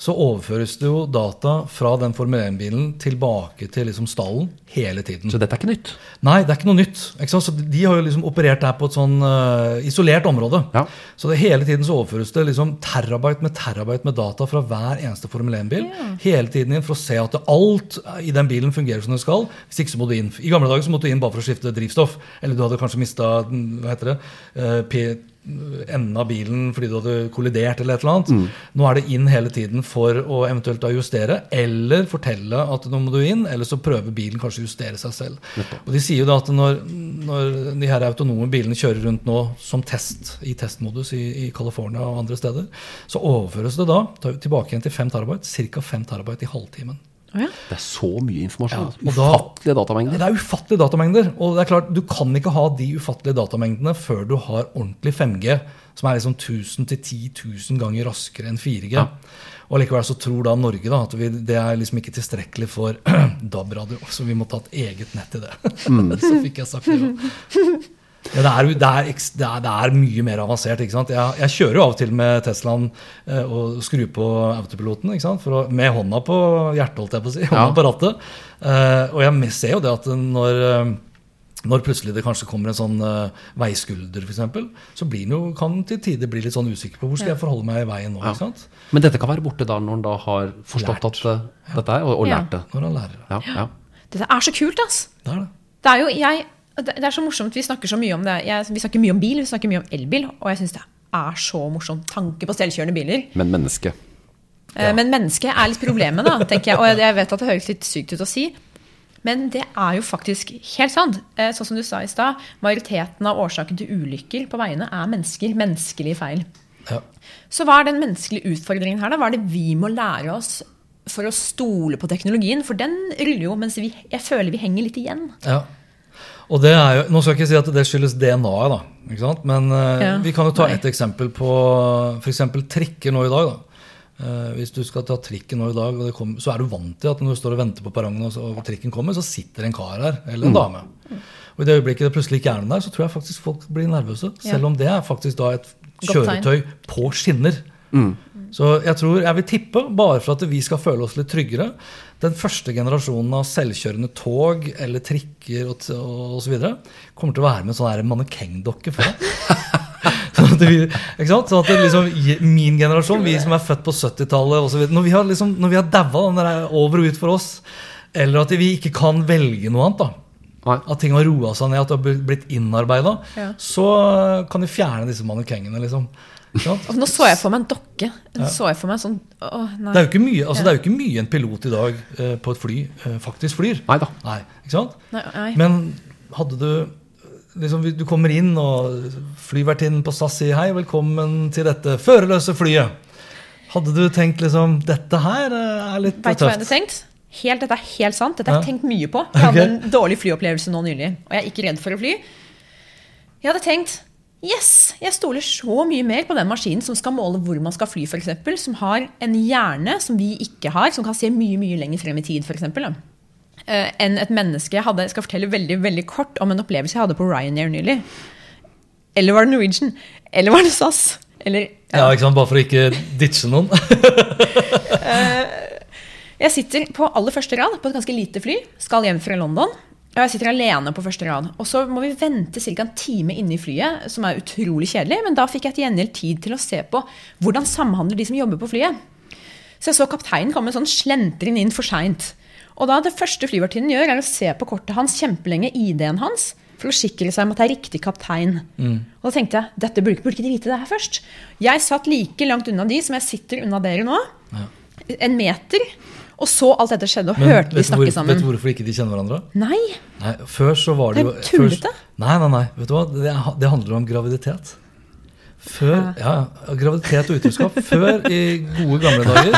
Speaker 3: Så overføres det jo data fra den Formel 1-bilen tilbake til liksom stallen hele tiden.
Speaker 2: Så dette er ikke nytt.
Speaker 3: Nei, det er ikke noe nytt. Ikke sant? Så De har jo liksom operert der på et sånn uh, isolert område.
Speaker 2: Ja.
Speaker 3: Så det hele tiden så overføres det liksom terabyte med terabyte med data fra hver eneste Formel 1-bil. Hele tiden inn for å se at alt i den bilen fungerer som det skal. Hvis ikke så må du inn. I gamle dager så måtte du inn bare for å skifte drivstoff. Eller du hadde kanskje mista hva heter det, eh, P enden av bilen fordi du hadde kollidert eller et eller annet. Nå er det inn hele tiden for å eventuelt da justere, eller fortelle at nå må du inn, eller så prøver bilen kanskje å justere seg selv. Og De sier jo da at når, når de her autonome bilene kjører rundt nå som test, i testmodus i, i California og andre steder, så overføres det da tilbake igjen til 5 terabyte, ca. 5 terabyte i halvtimen.
Speaker 1: Ja.
Speaker 2: Det er så mye informasjon.
Speaker 3: Ja, da-
Speaker 2: Ufattelige datamengder.
Speaker 3: Det er ufattelige datamengder. Og det er klart, du kan ikke ha de ufattelige datamengdene før du har ordentlig 5G, som er liksom 1000 til 10 000 ganger raskere enn 4G. Og likevel så tror da Norge da, at vi, det er liksom ikke tilstrekkelig for DAB-radio, så vi må ta et eget nett til det. så fikk jeg sagt det. Ja. Ja, det, er, det, er, det, er, det er mye mer avansert. ikke sant? Jeg, jeg kjører jo av og til med Teslaen eh, og skrur på autopiloten ikke sant? For å, med hånda på hjertet, holdt jeg på å si. Hånda
Speaker 2: Ja.
Speaker 3: på rattet. Eh, og jeg ser jo det at når, eh, når plutselig det kanskje kommer en sånn uh, veiskulder, f.eks., så jo, kan den til tider bli litt sånn usikker på hvor skal jeg forholde meg i veien nå. ikke sant?
Speaker 2: Men dette kan være borte da når en da har forstått
Speaker 3: Lært.
Speaker 2: at eh, dette er, og, og
Speaker 1: Ja.
Speaker 2: lært det.
Speaker 3: Når han lærer det.
Speaker 2: Ja, ja.
Speaker 1: Dette er så kult, ass.
Speaker 3: Det er det.
Speaker 1: Det er jo jeg det er så morsomt, Vi snakker så mye om det. Vi snakker mye om bil, vi snakker mye om elbil. Og jeg syns det er så morsomt. Tanke på selvkjørende biler.
Speaker 2: Men menneske.
Speaker 1: Ja. Men mennesket er litt problemet, da, tenker jeg. Og jeg- jeg vet at det høres litt sykt ut å si. Men det er jo faktisk helt sant. Eh, Sånn som du sa i stad, majoriteten av årsaken til ulykker på veiene er mennesker. Menneskelige feil.
Speaker 3: Ja.
Speaker 1: Så hva er den menneskelige utfordringen her, da? Hva er det vi må lære oss for å stole på teknologien? For den ruller jo, mens vi, jeg føler vi henger litt igjen.
Speaker 3: Ja. Og det er jo, Nå skal jeg ikke si at det skyldes DNA-et, da. Ikke sant? Men eh,
Speaker 1: Ja,
Speaker 3: vi kan jo ta
Speaker 1: ett
Speaker 3: et eksempel på f.eks. trikker nå i dag. da. Eh, hvis du skal ta trikken nå i dag, og det kommer, så er du vant til at når du står og venter på perrongen, og, og trikken kommer, så sitter en kar her, eller en dame. Og I det øyeblikket det plutselig ikke er noen der, så tror jeg faktisk folk blir nervøse.
Speaker 1: Ja.
Speaker 3: Selv om det er faktisk da et kjøretøy på skinner. Så jeg tror, jeg vil tippe, bare for at vi skal føle oss litt tryggere Den første generasjonen av selvkjørende tog eller trikker og, så videre, kommer til å være med en sånn mannekengdokke foran. Sånn at, vi, ikke sant? sånn at det liksom, min generasjon, vi som er født på 70-tallet osv. Når vi har, liksom, når vi har daua, den der er over og ut for oss, eller at vi ikke kan velge noe annet, da, at ting har roa seg ned, at det har blitt innarbeida,
Speaker 1: Ja.
Speaker 3: så kan de fjerne disse mannekengene. Liksom. Sant?
Speaker 1: Nå så jeg for meg en dokke. Ja. så jeg for meg sånn Å, nei.
Speaker 3: Det er, jo ikke mye, altså det er jo ikke mye en pilot i dag eh, på et fly eh, faktisk flyr.
Speaker 2: Nei da.
Speaker 3: Nei, ikke sant?
Speaker 1: nei, nei.
Speaker 3: Men hadde du liksom, Du kommer inn, og flyvertinnen på SAS sier 'hei, velkommen til dette førerløse flyet'. Hadde du tenkt liksom 'dette her eh, er litt
Speaker 1: Vet du hva jeg hadde tenkt? Helt, dette er helt sant. Dette har jeg
Speaker 3: Ja.
Speaker 1: tenkt mye på. Jeg hadde
Speaker 3: okay.
Speaker 1: en dårlig flyopplevelse nå nylig, og jeg er ikke redd for å fly. Jeg hadde tenkt Yes! Jeg stoler så mye mer på den maskinen som skal måle hvor man skal fly, f.eks. Som har en hjerne som vi ikke har, som kan se mye mye lenger frem i tid, f.eks. Uh, enn et menneske. Jeg, hadde, jeg skal fortelle veldig veldig kort om en opplevelse jeg hadde på Ryanair nylig. Eller var det Norwegian? Eller var det SAS? Eller,
Speaker 3: Ja, ikke sant? Bare for å ikke ditche noen.
Speaker 1: Jeg sitter på aller første rad på et ganske lite fly. Skal hjem fra London. Jeg sitter alene på første rad. Og så må vi vente ca. en time inne i flyet, som er utrolig kjedelig. Men da fikk jeg til gjengjeld tid til å se på hvordan samhandler de som jobber på flyet. Så jeg så kapteinen komme sånn slentrende inn for seint. Og da det første flyvertinnen gjør, er å se på kortet hans kjempelenge, ID-en hans, for å sikre seg om at det er riktig kaptein. Og da tenkte jeg dette burde, burde ikke de vite det her først. Jeg satt like langt unna de som jeg sitter unna dere nå. En meter. Og så alt dette skjedde, og
Speaker 3: Men
Speaker 1: hørte de
Speaker 3: snakke hvor,
Speaker 1: sammen.
Speaker 3: vet du hvorfor ikke de kjenner hverandre?
Speaker 1: Nei!
Speaker 3: Nei, Før så var det
Speaker 1: Det er jo
Speaker 3: tullete. Nei, nei, nei. Vet du hva? Det, det handler om graviditet. Før, ja, Graviditet og utroskap. Før, i gode gamle dager,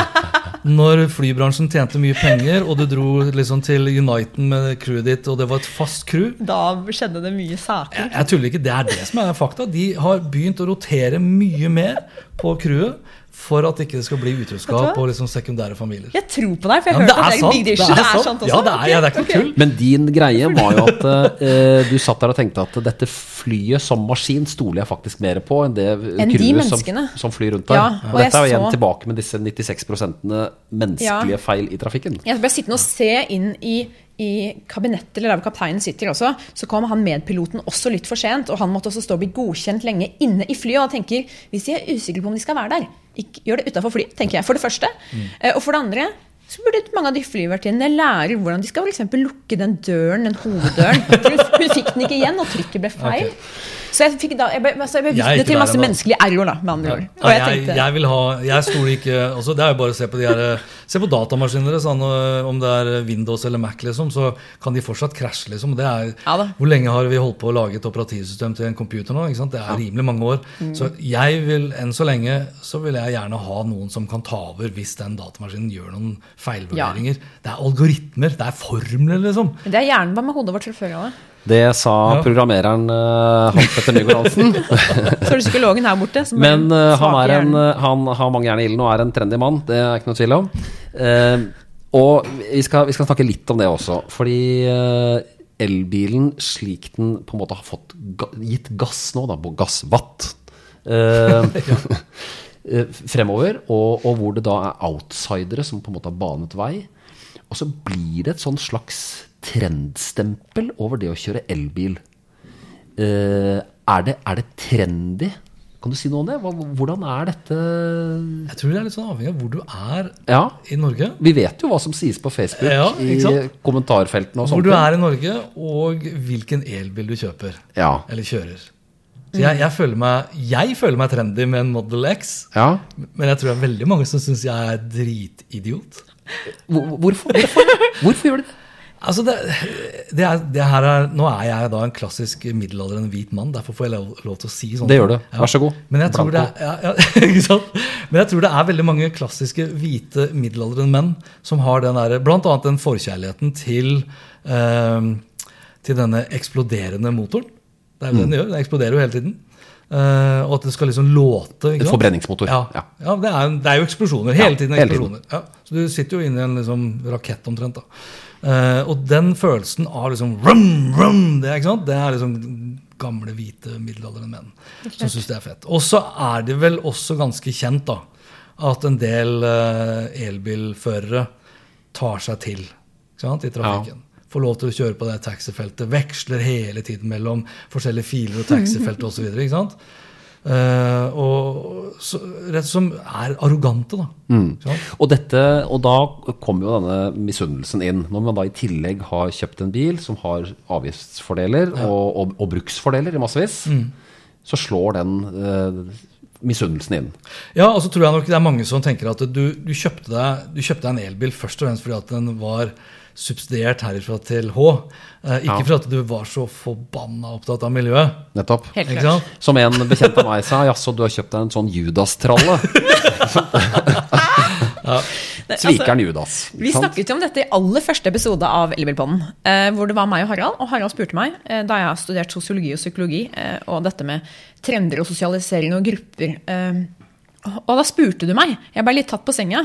Speaker 3: når flybransjen tjente mye penger, og du dro liksom til Uniten med crewet ditt, og det var et fast crew
Speaker 1: Da skjedde det mye saker.
Speaker 3: jeg, jeg tuller ikke, det er det som er fakta. De har begynt å rotere mye mer på crewet for at ikke det skal bli utroskap og liksom sekundære familier.
Speaker 1: Jeg tror på deg, for jeg
Speaker 3: Ja, men
Speaker 1: hørte at det er big issue. Det er sant også.
Speaker 3: Ja, det er, ja, det er ikke
Speaker 1: Ok,
Speaker 3: noe tull.
Speaker 2: Men din greie var jo at uh, du satt der og tenkte at dette flyet som maskin stoler jeg faktisk mer på enn det crewet som, som flyr rundt der.
Speaker 1: Ja,
Speaker 2: og
Speaker 1: og
Speaker 2: dette er jo igjen
Speaker 1: så-
Speaker 2: tilbake med disse 96% menneskelige feil i trafikken.
Speaker 1: Jeg ble sittende og se inn i, i kabinettet eller der hvor kapteinen sitter også. Så kom han medpiloten også litt for sent, og han måtte også stå og bli godkjent lenge inne i flyet. Og han tenker, hvis de er usikre på om de skal være der, ikke, gjør det utafor flyet, tenker jeg. For det første. Mm. Og for det andre så burde mange av de flyvertinnene lære hvordan de skal for lukke den døren, den hoveddøren. Hun, fikk den ikke igjen, og trykket ble feil. Så jeg, fikk da, jeg ble, altså jeg ble vitne til masse menneskelig error, da, med andre ord. Og jeg tenkte,
Speaker 3: jeg vil ha Jeg stoler ikke altså Det er jo bare å se på de her Se på datamaskiner sånn, om det er Windows eller Mac, liksom, så kan de fortsatt krasje. Liksom. Det er,
Speaker 1: Ja
Speaker 3: hvor lenge har vi holdt på å lage et operativsystem til en computer nå? Ikke sant? Det er rimelig mange år.
Speaker 1: Mm.
Speaker 3: Så jeg vil, enn så lenge, så vil jeg gjerne ha noen som kan ta over hvis den datamaskinen gjør noen feilvurderinger. Det er algoritmer, det er formler, liksom.
Speaker 1: Det er hjernen hva med hodet vårt selvfølgelig? Det?
Speaker 2: Sa programmereren uh, Hans Petter Nygaard Hansen.
Speaker 1: Så er det psykologen her borte. som
Speaker 2: Men uh, han, er en, han har mange jern i ilden og er en trendy mann. Det er ikke noe tvil om. Uh, og vi skal, vi skal snakke litt om det også. Fordi elbilen, slik den på en måte har fått ga, gitt gass nå, da, på gassvatt fremover, og, og hvor det da er outsidere som på en måte har banet vei. Og så blir det et sånn slags trendstempel over det å kjøre elbil. Eh, er, det, er det trendy? Kan du si noe om det? Hva, hvordan er dette
Speaker 3: Jeg tror det er litt sånn avhengig av hvor du er
Speaker 2: Ja,
Speaker 3: i Norge.
Speaker 2: vi vet jo hva som sies på Facebook
Speaker 3: Ja,
Speaker 2: i kommentarfeltene og
Speaker 3: Hvor du er i Norge, og hvilken elbil du kjøper.
Speaker 2: Ja.
Speaker 3: Eller kjører. Så jeg, jeg, føler meg, jeg føler meg trendy med en Model X,
Speaker 2: ja.
Speaker 3: men jeg tror det er veldig mange som syns jeg er dritidiot.
Speaker 2: Hvor- Hvorfor, hvorfor, hvorfor gjør de det?
Speaker 3: Altså det, det er, det er, nå er jeg da en klassisk middelaldrende hvit mann, derfor får jeg lov, lov til å si sånn.
Speaker 2: Det gjør du. Vær så god.
Speaker 3: Men jeg, tror det er, ja? Men jeg tror det er veldig mange klassiske hvite middelaldrende menn som har den der, blant annet den forkjærligheten til, eh, til denne eksploderende motoren. Det er jo det den gjør. Den eksploderer jo hele tiden. Eh, og at det skal liksom låte. ikke sant?
Speaker 2: forbrenningsmotor.
Speaker 3: Ja,
Speaker 2: Ja.
Speaker 3: ja det, er, det er jo eksplosjoner. Hele
Speaker 2: Ja,
Speaker 3: tiden
Speaker 2: hele
Speaker 3: eksplosjoner. Ja, så du sitter jo inne i en liksom, rakett omtrent. da. Eh, og den følelsen av liksom rum, rum, det, er, ikke sant? det er liksom gamle, hvite, middelaldrende menn som syns det er fett. Og så er det vel også ganske kjent da, at en del uh, elbilførere tar seg til ikke sant, i trafikken. Får lov til å kjøre på det taxifeltet. Veksler hele tiden mellom forskjellige filer og taxifelt osv. Eh, og så, rett som er arrogante, da. Mm.
Speaker 2: Og, dette, og da kommer jo denne misunnelsen inn. Når man da i tillegg har kjøpt en bil som har avgiftsfordeler og, og, og bruksfordeler i massevis, så slår den uh, misunnelsen inn.
Speaker 3: Ja, og så tror jeg nok det er mange som tenker at du, du, kjøpte, deg, du kjøpte deg en elbil først og fremst fordi at den var subsidiert herifra til H. Eh, ikke
Speaker 2: Ja.
Speaker 3: for at du var så forbanna opptatt av miljøet.
Speaker 2: Nettopp.
Speaker 1: Helt klart.
Speaker 2: Som en bekjent av meg sa, jaså, du har kjøpt deg en sånn Judas-tralle. Svikeren Judas.
Speaker 1: Vi snakket jo om dette i aller første episode av Elbilpodden. Eh, hvor det var meg og Harald. Og Harald spurte meg, eh, da jeg har studert sosiologi og psykologi, og dette med trender og sosialisering og grupper eh, Og da spurte du meg, jeg ble litt tatt på senga,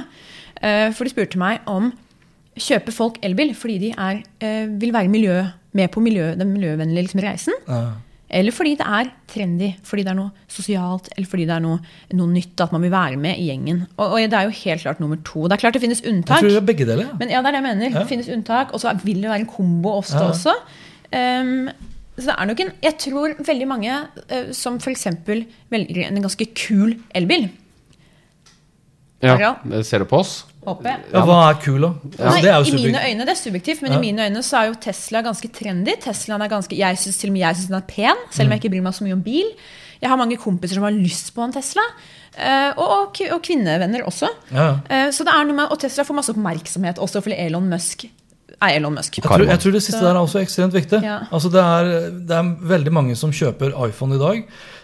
Speaker 1: eh, for du spurte meg om kjøper folk elbil fordi de er, eh, vil være miljø, med på miljø, den miljøvennlige liksom, reisen?
Speaker 3: Ja.
Speaker 1: Eller fordi det er trendy, fordi det er noe sosialt, eller fordi det er noe, noe nytt, at man vil være med i gjengen. Og, og det er jo helt klart nummer to. Det er klart det finnes
Speaker 3: Jeg
Speaker 1: unntak.
Speaker 3: tror det er begge deler. ja.
Speaker 1: Men ja, det er det jeg mener.
Speaker 3: Ja.
Speaker 1: Det finnes unntak, og så vil det være en kombo ofte
Speaker 3: Ja.
Speaker 1: også. Um, så det er nok en Jeg tror veldig mange uh, som f.eks. velger en ganske kul elbil.
Speaker 2: Ja, ser du på oss?
Speaker 1: Håper jeg.
Speaker 3: Ja, hva er kul, da? Altså,
Speaker 1: Nei,
Speaker 3: det er jo
Speaker 1: I mine øyne, det er subjektivt, men
Speaker 3: Ja.
Speaker 1: i mine øyne så er jo Tesla ganske trendy. Teslaen er ganske, jeg synes til og med jeg syns den er pen, selv
Speaker 3: Mm.
Speaker 1: om jeg ikke bryr meg så mye om bil. Jeg har mange kompiser som har lyst på en Tesla. eh, Og, og, og kvinnevenner også.
Speaker 3: Ja.
Speaker 1: Eh, Så det er noe med, Og Tesla får masse oppmerksomhet også fordi Elon Musk er Elon Musk.
Speaker 3: Jeg tror, jeg tror det siste der er også ekstremt viktig.
Speaker 1: Ja.
Speaker 3: Altså det, er, det er veldig mange som kjøper iPhone i dag,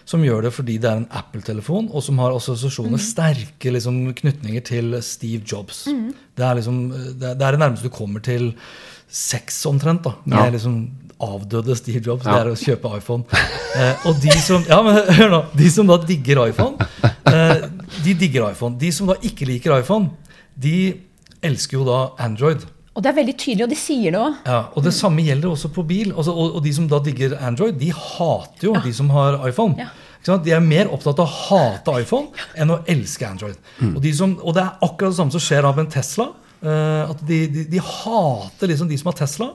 Speaker 3: som gjør det fordi det er en Apple-telefon, og som har assosiasjoner, sterke liksom, knytninger til Steve Jobs. Det, er liksom, det, er- det er det nærmeste du kommer til sex omtrent. da. Med
Speaker 2: Ja.
Speaker 3: liksom avdøde Steve Jobs.
Speaker 2: Ja.
Speaker 3: Det er å kjøpe iPhone. Eh, og de som ja, men hør nå, de som da digger iPhone, eh, de digger iPhone. De som da ikke liker iPhone, de elsker jo da Android.
Speaker 1: Og det er veldig tydelig, og de sier det òg.
Speaker 3: Ja, og Det samme gjelder også på bil. Altså, og, og de som da digger Android, de hater jo de som har iPhone.
Speaker 1: Ja.
Speaker 3: De er mer opptatt av å hate iPhone enn å elske Android. Og, de som, og det er akkurat det samme som skjer av en Tesla. eh, at de, de, de hater liksom de som har Tesla,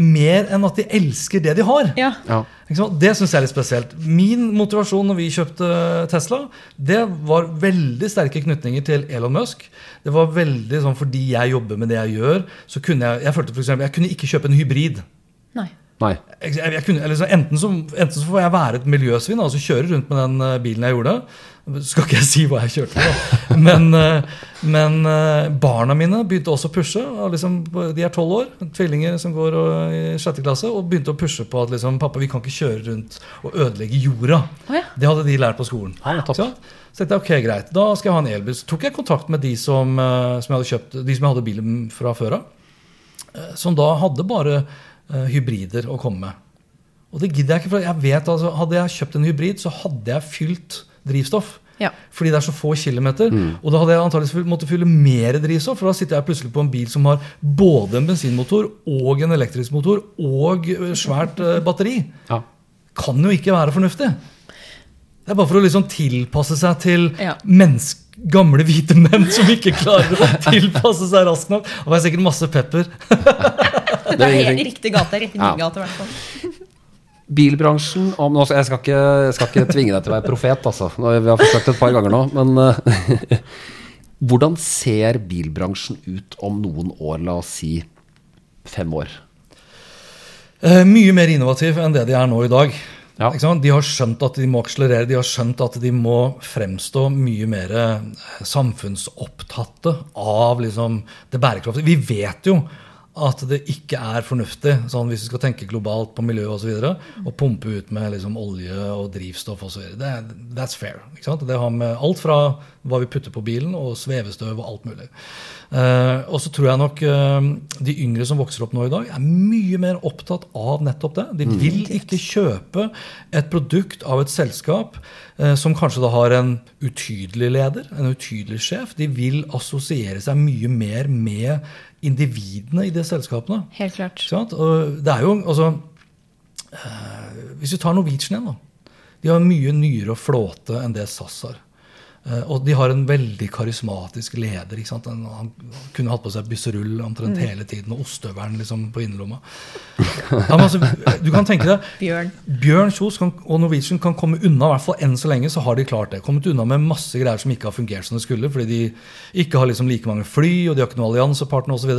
Speaker 3: mer enn at de elsker det de har.
Speaker 1: Ja.
Speaker 2: Ja.
Speaker 3: Ikke sant? Det syns jeg er litt spesielt. Min motivasjon når vi kjøpte Tesla, det var veldig sterke knytninger til Elon Musk. Det var veldig sånn fordi jeg jobber med det jeg gjør, så kunne jeg jeg følte for eksempel, jeg kunne ikke kjøpe en hybrid.
Speaker 1: Nei.
Speaker 2: Nei.
Speaker 3: Jeg, jeg, kunne, eller så, enten, så, enten så får jeg være et miljøsvin altså kjøre rundt med den eh, bilen jeg gjorde. Skal ikke jeg si hva jeg kjørte, da. Men, eh, men eh, barna mine begynte også å pushe. og Liksom, de er tolv år, tvillinger som går og- i sjette klasse, og begynte å pushe på at liksom, pappa, vi kan ikke kjøre rundt og ødelegge jorda.
Speaker 1: Oh, ja.
Speaker 3: Det hadde de lært på skolen.
Speaker 2: Ja, nettopp.
Speaker 3: Så tenkte jeg, ok, greit, da skal jeg ha en elbil. Så tok jeg kontakt med de som, eh, som jeg hadde kjøpt, de som jeg hadde bilen fra før av. eh, Som da hadde bare eh, hybrider å komme med. Og det gidder jeg ikke, for jeg vet altså, hadde jeg kjøpt en hybrid, så hadde jeg fylt drivstoff.
Speaker 1: Ja.
Speaker 3: Fordi det er så få kilometer. Og da hadde jeg antakeligvis måttet fylle mer drivstoff, for da sitter jeg plutselig på en bil som har både en bensinmotor og en elektrisk motor og eh, svært eh, batteri.
Speaker 2: Ja.
Speaker 3: Kan jo ikke være fornuftig. Det er bare for å liksom tilpasse seg til
Speaker 1: Ja.
Speaker 3: mennesker gamle hvite menn som ikke klarer å tilpasse seg raskt nok. Og det er sikkert masse pepper.
Speaker 1: Det er helt riktig gate. Riktig
Speaker 2: Ja.
Speaker 1: gate, i hvert fall.
Speaker 2: Bilbransjen om, jeg, skal ikke, jeg skal ikke tvinge deg til å være profet, altså. Vi har forsøkt et par ganger nå. Men eh, hvordan ser bilbransjen ut om noen år? La oss si fem år.
Speaker 3: Eh, mye mer innovativ enn det de er nå i dag.
Speaker 2: Ja.
Speaker 3: De har skjønt at de må akselerere, de har skjønt at de må fremstå mye mer eh, samfunnsopptatte av liksom, det bærekraftige. Vi vet jo at det ikke er fornuftig, sånn hvis vi skal tenke globalt på miljø osv., å pumpe ut med liksom olje og drivstoff osv. That's fair. ikke sant? Det har med alt fra hva vi putter på bilen, og svevestøv og alt mulig. Uh, og så tror jeg nok uh, de yngre som vokser opp nå i dag, er mye mer opptatt av nettopp det. De vil ikke kjøpe et produkt av et selskap uh, som kanskje da har en utydelig leder, en utydelig sjef. De vil assosiere seg mye mer med individene i de selskapene.
Speaker 1: Helt klart.
Speaker 3: Det er jo, altså, eh, Hvis vi tar Norwegian igjen, da. De har mye nyere flåte enn det SAS har. Eh, og de har en veldig karismatisk leder. ikke sant? Han, han kunne hatt på seg bysserull omtrent hele tiden og ostehøvelen liksom, på innerlomma. Ja, altså, du kan tenke deg
Speaker 1: Bjørn.
Speaker 3: Bjørn Kjos kan, og Norwegian kan komme unna, i hvert fall enn så lenge så har de klart det. Kommet unna med masse greier som ikke har fungert som det skulle, fordi de ikke har liksom like mange fly, og de har ikke noen alliansepartner osv.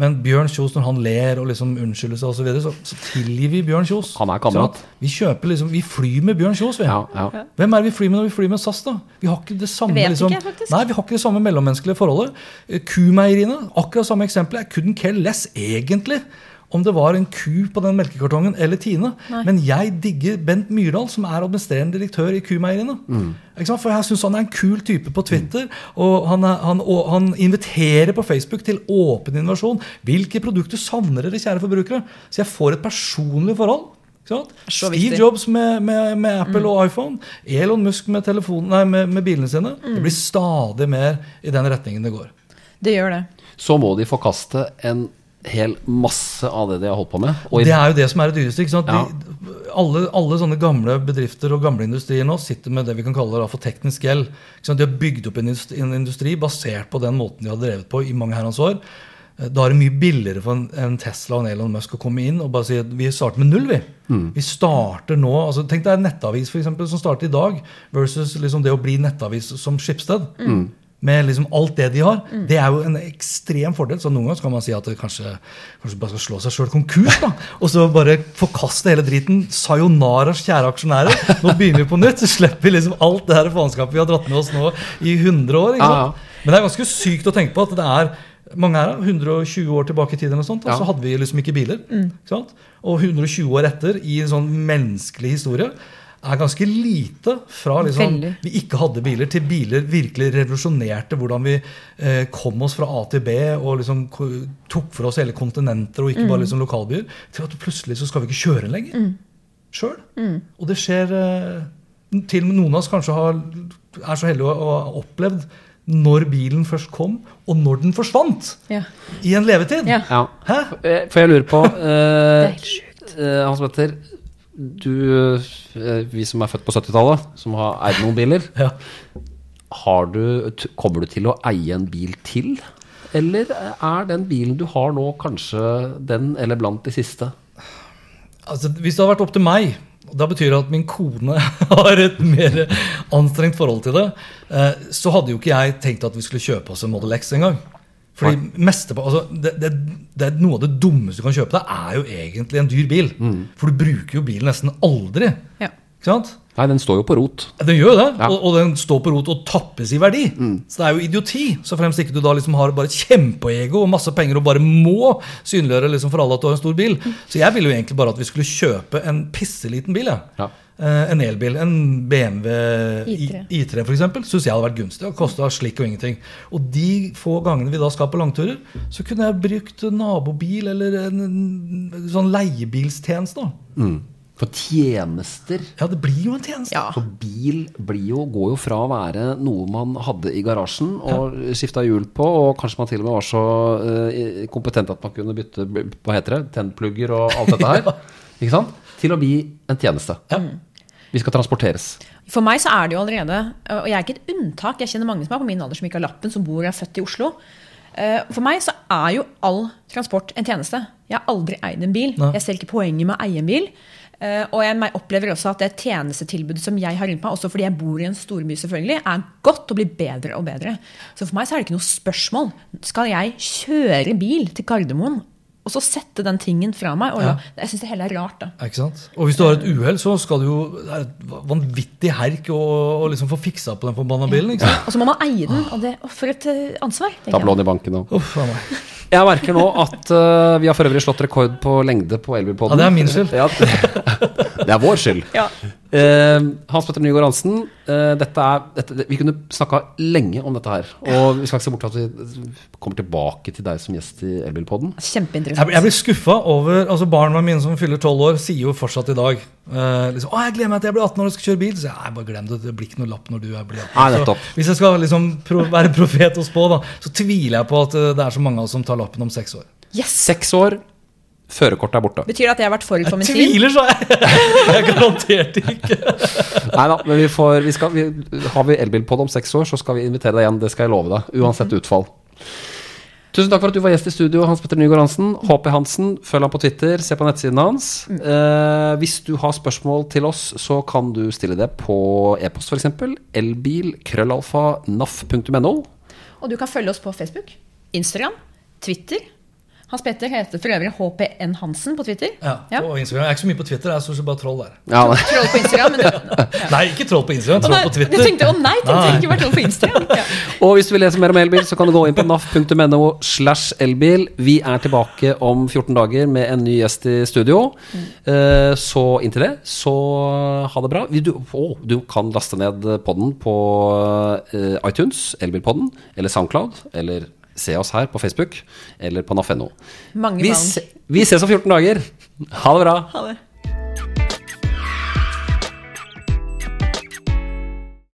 Speaker 3: Men Bjørn Kjos, når han ler og liksom unnskylder seg osv., så, videre, så så tilgir vi Bjørn Kjos.
Speaker 2: Han er kamerat.
Speaker 3: Vi kjøper liksom, vi flyr med Bjørn Kjos, vi.
Speaker 2: Ja, ja.
Speaker 3: Hvem er det vi flyr med når vi flyr med SAS? da? Vi har ikke det samme,
Speaker 1: Jeg vet
Speaker 3: liksom,
Speaker 1: ikke, faktisk.
Speaker 3: Nei, vi har ikke det samme mellommenneskelige forholdet. Eh, Kumeieriene, akkurat samme eksempel. Jeg couldn't care less, egentlig, om det var en ku på den melkekartongen eller Tine.
Speaker 1: Nei.
Speaker 3: Men jeg digger Bent Myrdal, som er administrerende direktør i Kumeieriene. Mm. For jeg syns han er en kul type på Twitter. Og han, er, han, og han inviterer på Facebook til åpen innovasjon. Hvilke produkter savner dere, kjære forbrukere? Så jeg får et personlig forhold. Ikke sant?
Speaker 1: Så
Speaker 3: Steve. Jobs med, med, med Apple og iPhone. Elon Musk med, telefonen, nei, med, med bilene sine. Det blir stadig mer i den retningen det går.
Speaker 1: Det gjør det.
Speaker 2: Så må de forkaste en hel masse av det de har holdt på med. Og
Speaker 3: Det er jo det som er det dyreste. ikke sant?
Speaker 2: Ja.
Speaker 3: De, alle, alle sånne gamle bedrifter og gamle industrier nå sitter med det vi kan kalle da for teknisk gjeld. Ikke sant? De har bygd opp en industri, en industri basert på den måten de har drevet på i mange herrens år. Eh, Da er det mye billigere for en, Tesla og en Elon Musk å komme inn og bare si at vi starter med null. Vi Vi starter nå, altså Tenk deg en nettavis for eksempel, som starter i dag, versus liksom det å bli nettavis som Skipsted. Med liksom alt det de har. Det er jo en ekstrem fordel. Så noen ganger kan man si at det kanskje, kanskje bare skal slå seg sjøl konkurs. da, Og så bare forkaste hele driten. Sayonara, kjære aksjonærer. Nå begynner vi på nytt. Så slipper vi liksom alt det her faenskapet vi har dratt med oss nå i 100 år. ikke
Speaker 2: Ja,
Speaker 3: sant? Men det er ganske sykt å tenke på at det er mange her, da, 120 år tilbake i tid, eller noe sånt, og
Speaker 2: Ja.
Speaker 3: så hadde vi liksom ikke biler. Ikke sant? Og 120 år etter, i en sånn menneskelig historie, er ganske lite fra liksom, vi ikke hadde biler, til biler virkelig revolusjonerte hvordan vi eh, kom oss fra A til B og liksom tok for oss hele kontinenter og ikke bare liksom lokalbyer, til at plutselig så skal vi ikke kjøre lenger. Sjøl. Og det skjer eh, Til og med noen av oss kanskje har, er så heldige å ha opplevd når bilen først kom, og når den forsvant
Speaker 1: Ja.
Speaker 3: i en levetid.
Speaker 1: Ja.
Speaker 2: ja.
Speaker 3: Hæ?
Speaker 2: Eh, For jeg lurer på
Speaker 1: uh,
Speaker 2: eh, Hans Petter, du, uh, vi som er født på 70-tallet, som har eid noen biler,
Speaker 3: Ja.
Speaker 2: har du, t- kommer du til å eie en bil til? Eller er den bilen du har nå, kanskje den eller blant de siste?
Speaker 3: Altså, hvis det hadde vært opp til meg, da betyr det at min kone har et mer anstrengt forhold til det, eh, så hadde jo ikke jeg tenkt at vi skulle kjøpe oss en Model X engang. Fordi meste, altså, det, det, det Noe av det dummeste du kan kjøpe deg, er jo egentlig en dyr bil. For du bruker jo bilen nesten aldri.
Speaker 1: Ja.
Speaker 3: Ikke sant?
Speaker 2: Nei, den står jo på rot.
Speaker 3: Den gjør jo det,
Speaker 2: Ja.
Speaker 3: og, og den står på rot og tappes i verdi. Så det er jo idioti, så fremst ikke du da liksom har bare kjempeego og masse penger og bare må synliggjøre liksom for alle at du har en stor bil. Så jeg ville jo egentlig bare at vi skulle kjøpe en pisseliten bil. Ja.
Speaker 2: Ja.
Speaker 3: Eh, en elbil. En BMW
Speaker 1: I3.
Speaker 3: I- I3 for eksempel, syns jeg hadde vært gunstig. Det kosta slikk og ingenting. Og de få gangene vi da skal på langturer, så kunne jeg brukt nabobil eller en, en sånn leiebilstjeneste. da.
Speaker 2: Mm. For tjenester
Speaker 3: Ja, det blir jo en tjeneste.
Speaker 1: Ja.
Speaker 2: For bil blir jo, går jo fra å være noe man hadde i garasjen og skifta hjul på, og kanskje man til og med var så uh, kompetent at man kunne bytte hva heter det, tennplugger og alt dette her, ikke sant? til å bli en tjeneste. Vi skal transporteres.
Speaker 1: For meg så er det jo allerede, og jeg er ikke et unntak, jeg kjenner mange som er på min alder som ikke har lappen, som bor og er født i Oslo. Eh, For meg så er jo all transport en tjeneste. Jeg har aldri eid en bil.
Speaker 3: Nei.
Speaker 1: Jeg ser ikke poenget med å eie en bil. Eh, Og jeg opplever også at det tjenestetilbudet som jeg har rundt meg, også fordi jeg bor i en storby, selvfølgelig, er godt og blir bedre og bedre. Så for meg så er det ikke noe spørsmål. Skal jeg kjøre bil til Gardermoen og så sette den tingen fra meg? Og la, Jeg syns det hele er rart, da.
Speaker 3: Ikke sant? Og hvis du har et uhell, så skal du jo Det er et vanvittig herk å, å liksom få fiksa på den forbanna bilen. ikke sant?
Speaker 1: Og så må man eie den. Og det, for et eh, ansvar.
Speaker 2: Ta
Speaker 1: jeg.
Speaker 2: lån i banken
Speaker 3: meg.
Speaker 2: Jeg merker nå at uh, vi har for øvrig slått rekord på lengde på Elbilpodden.
Speaker 3: Ja, det er min skyld.
Speaker 2: Ja, det er vår skyld.
Speaker 1: Ja.
Speaker 2: Eh, Hans Petter Nygaard Hansen, eh, dette er, dette, vi kunne snakka lenge om dette her. Og vi skal ikke se bort fra at vi kommer tilbake til deg som gjest i Elbilpodden.
Speaker 3: Jeg,
Speaker 1: Kjempeinteressant.
Speaker 3: jeg blir skuffa over altså Barna mine som fyller 12 år, sier jo fortsatt i dag eh, liksom, 'Å, jeg gleder meg til jeg blir 18 år og skal kjøre bil.' Så jeg, bare glem det. Det blir ikke noe lapp når du er blir 18.
Speaker 2: Nei,
Speaker 3: hvis jeg skal liksom pro være profet og spå, da, så tviler jeg på at det er så mange av oss som tar lappen om seks år.
Speaker 1: Yes!
Speaker 2: Seks år, førerkortet er borte.
Speaker 1: Betyr det at jeg har vært forut for min tid?
Speaker 3: Jeg Tviler, sa jeg! jeg garanterte ikke.
Speaker 2: Nei da, men vi får, vi skal, vi, har vi elbilpod om seks år, så skal vi invitere deg igjen. Det skal jeg love deg. Uansett utfall. Tusen takk for at du var gjest i studio, Hans Petter Nygaard Hansen. HP Hansen, følg ham på Twitter, se på nettsiden hans. Eh, hvis du har spørsmål til oss, så kan du stille det på e-post, f.eks. Elbil-naf.no
Speaker 1: Og du kan følge oss på Facebook, Instagram, Twitter. Hans Petter heter for øvrig HPN Hansen på Twitter.
Speaker 3: Ja,
Speaker 1: Ja.
Speaker 3: Instagram. Jeg er ikke så mye på Twitter, jeg er stort sett bare troll der.
Speaker 2: Ja.
Speaker 1: Troll på Instagram. Men du,
Speaker 3: Nei, ikke troll på Instagram, troll på Twitter.
Speaker 1: Jeg tenkte, å nei, tenkte jeg ikke var troll på Instagram. Ja.
Speaker 2: Og hvis du vil lese mer om elbil, så kan du gå inn på naf.no slash elbil. Vi er tilbake om 14 dager med en ny gjest i studio. Eh, Så inntil det, så ha det bra. Du, å, du kan laste ned podden på eh, iTunes, Elbilpodden, eller Soundcloud, eller se oss her på Facebook, eller på naf.no.
Speaker 1: Mange
Speaker 2: Vi, se- vi ses om 14 dager. Ha det bra.
Speaker 1: Ha det.